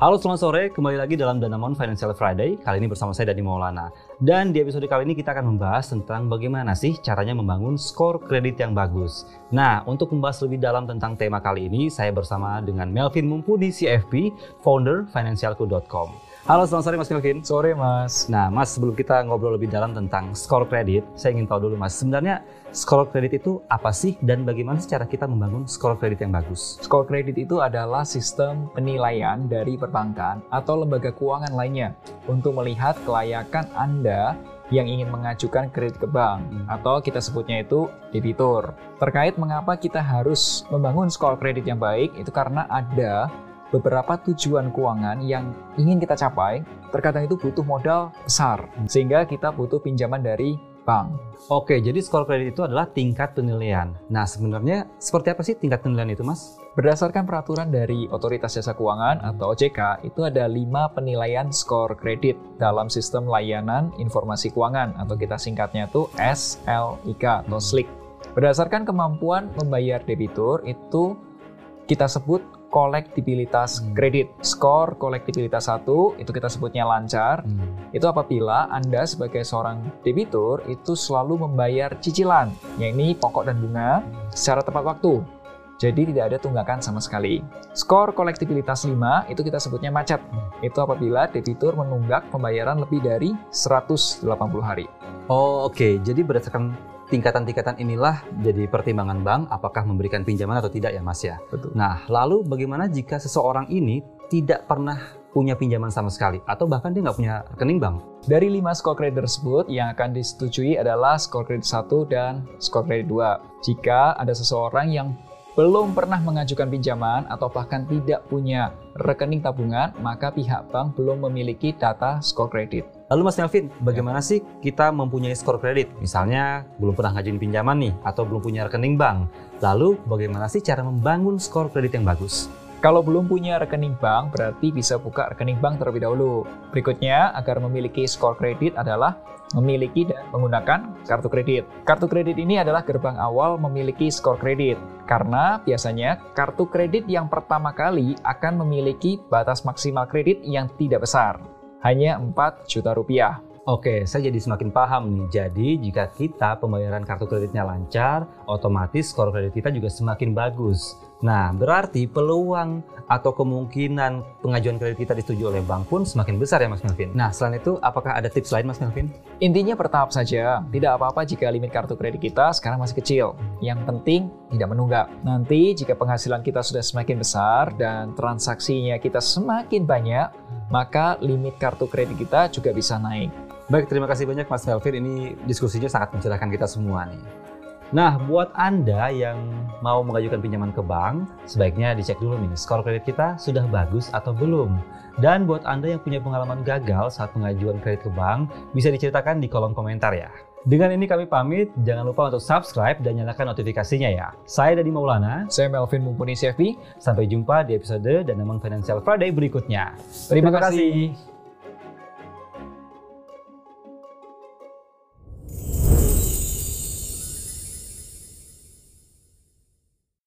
Halo selamat sore, kembali lagi dalam Danamon Financial Friday. Kali ini bersama saya Dani Maulana. Dan di episode kali ini kita akan membahas tentang bagaimana sih caranya membangun skor kredit yang bagus. Nah, untuk membahas lebih dalam tentang tema kali ini, saya bersama dengan Melvin Mumpuni CFP, founder financialku.com. Halo, selamat sore Mas Kelvin. Sore Mas. Nah, Mas, sebelum kita ngobrol lebih dalam tentang skor kredit, saya ingin tahu dulu Mas, sebenarnya skor kredit itu apa sih dan bagaimana cara kita membangun skor kredit yang bagus? Skor kredit itu adalah sistem penilaian dari perbankan atau lembaga keuangan lainnya untuk melihat kelayakan Anda yang ingin mengajukan kredit ke bank hmm. atau kita sebutnya itu debitur. Terkait mengapa kita harus membangun skor kredit yang baik itu karena ada beberapa tujuan keuangan yang ingin kita capai, terkadang itu butuh modal besar, sehingga kita butuh pinjaman dari bank. Oke, jadi skor kredit itu adalah tingkat penilaian. Nah, sebenarnya seperti apa sih tingkat penilaian itu, Mas? Berdasarkan peraturan dari Otoritas Jasa Keuangan atau OJK, itu ada lima penilaian skor kredit dalam sistem layanan informasi keuangan atau kita singkatnya itu SLIK atau SLIK. Berdasarkan kemampuan membayar debitur, itu kita sebut kolektibilitas hmm. kredit. Skor kolektibilitas satu itu kita sebutnya lancar. Hmm. Itu apabila Anda sebagai seorang debitur itu selalu membayar cicilan, yakni pokok dan bunga secara tepat waktu. Jadi tidak ada tunggakan sama sekali. Skor kolektibilitas 5 itu kita sebutnya macet. Hmm. Itu apabila debitur menunggak pembayaran lebih dari 180 hari. Oh oke, okay. jadi berdasarkan tingkatan-tingkatan inilah jadi pertimbangan bank apakah memberikan pinjaman atau tidak ya Mas ya. Betul. Nah, lalu bagaimana jika seseorang ini tidak pernah punya pinjaman sama sekali atau bahkan dia nggak punya rekening bank? Dari lima skor kredit tersebut yang akan disetujui adalah skor kredit 1 dan skor kredit 2. Jika ada seseorang yang belum pernah mengajukan pinjaman atau bahkan tidak punya rekening tabungan, maka pihak bank belum memiliki data skor kredit. Lalu Mas Melvin, bagaimana sih kita mempunyai skor kredit? Misalnya belum pernah ngajuin pinjaman nih, atau belum punya rekening bank. Lalu bagaimana sih cara membangun skor kredit yang bagus? Kalau belum punya rekening bank, berarti bisa buka rekening bank terlebih dahulu. Berikutnya, agar memiliki skor kredit adalah memiliki menggunakan kartu kredit. Kartu kredit ini adalah gerbang awal memiliki skor kredit. Karena biasanya kartu kredit yang pertama kali akan memiliki batas maksimal kredit yang tidak besar, hanya 4 juta rupiah. Oke, saya jadi semakin paham nih. Jadi, jika kita pembayaran kartu kreditnya lancar, otomatis skor kredit kita juga semakin bagus. Nah, berarti peluang atau kemungkinan pengajuan kredit kita disetujui oleh bank pun semakin besar ya Mas Melvin. Nah, selain itu apakah ada tips lain Mas Melvin? Intinya bertahap saja. Tidak apa-apa jika limit kartu kredit kita sekarang masih kecil. Yang penting tidak menunggak. Nanti jika penghasilan kita sudah semakin besar dan transaksinya kita semakin banyak, maka limit kartu kredit kita juga bisa naik. Baik, terima kasih banyak Mas Melvin. Ini diskusinya sangat mencerahkan kita semua nih. Nah, buat Anda yang mau mengajukan pinjaman ke bank, sebaiknya dicek dulu nih, skor kredit kita sudah bagus atau belum. Dan buat Anda yang punya pengalaman gagal saat pengajuan kredit ke bank, bisa diceritakan di kolom komentar ya. Dengan ini kami pamit, jangan lupa untuk subscribe dan nyalakan notifikasinya ya. Saya Dadi Maulana. Saya Melvin Mumpuni CFP. Sampai jumpa di episode dan Financial Friday berikutnya. Terima, Terima kasih. kasih.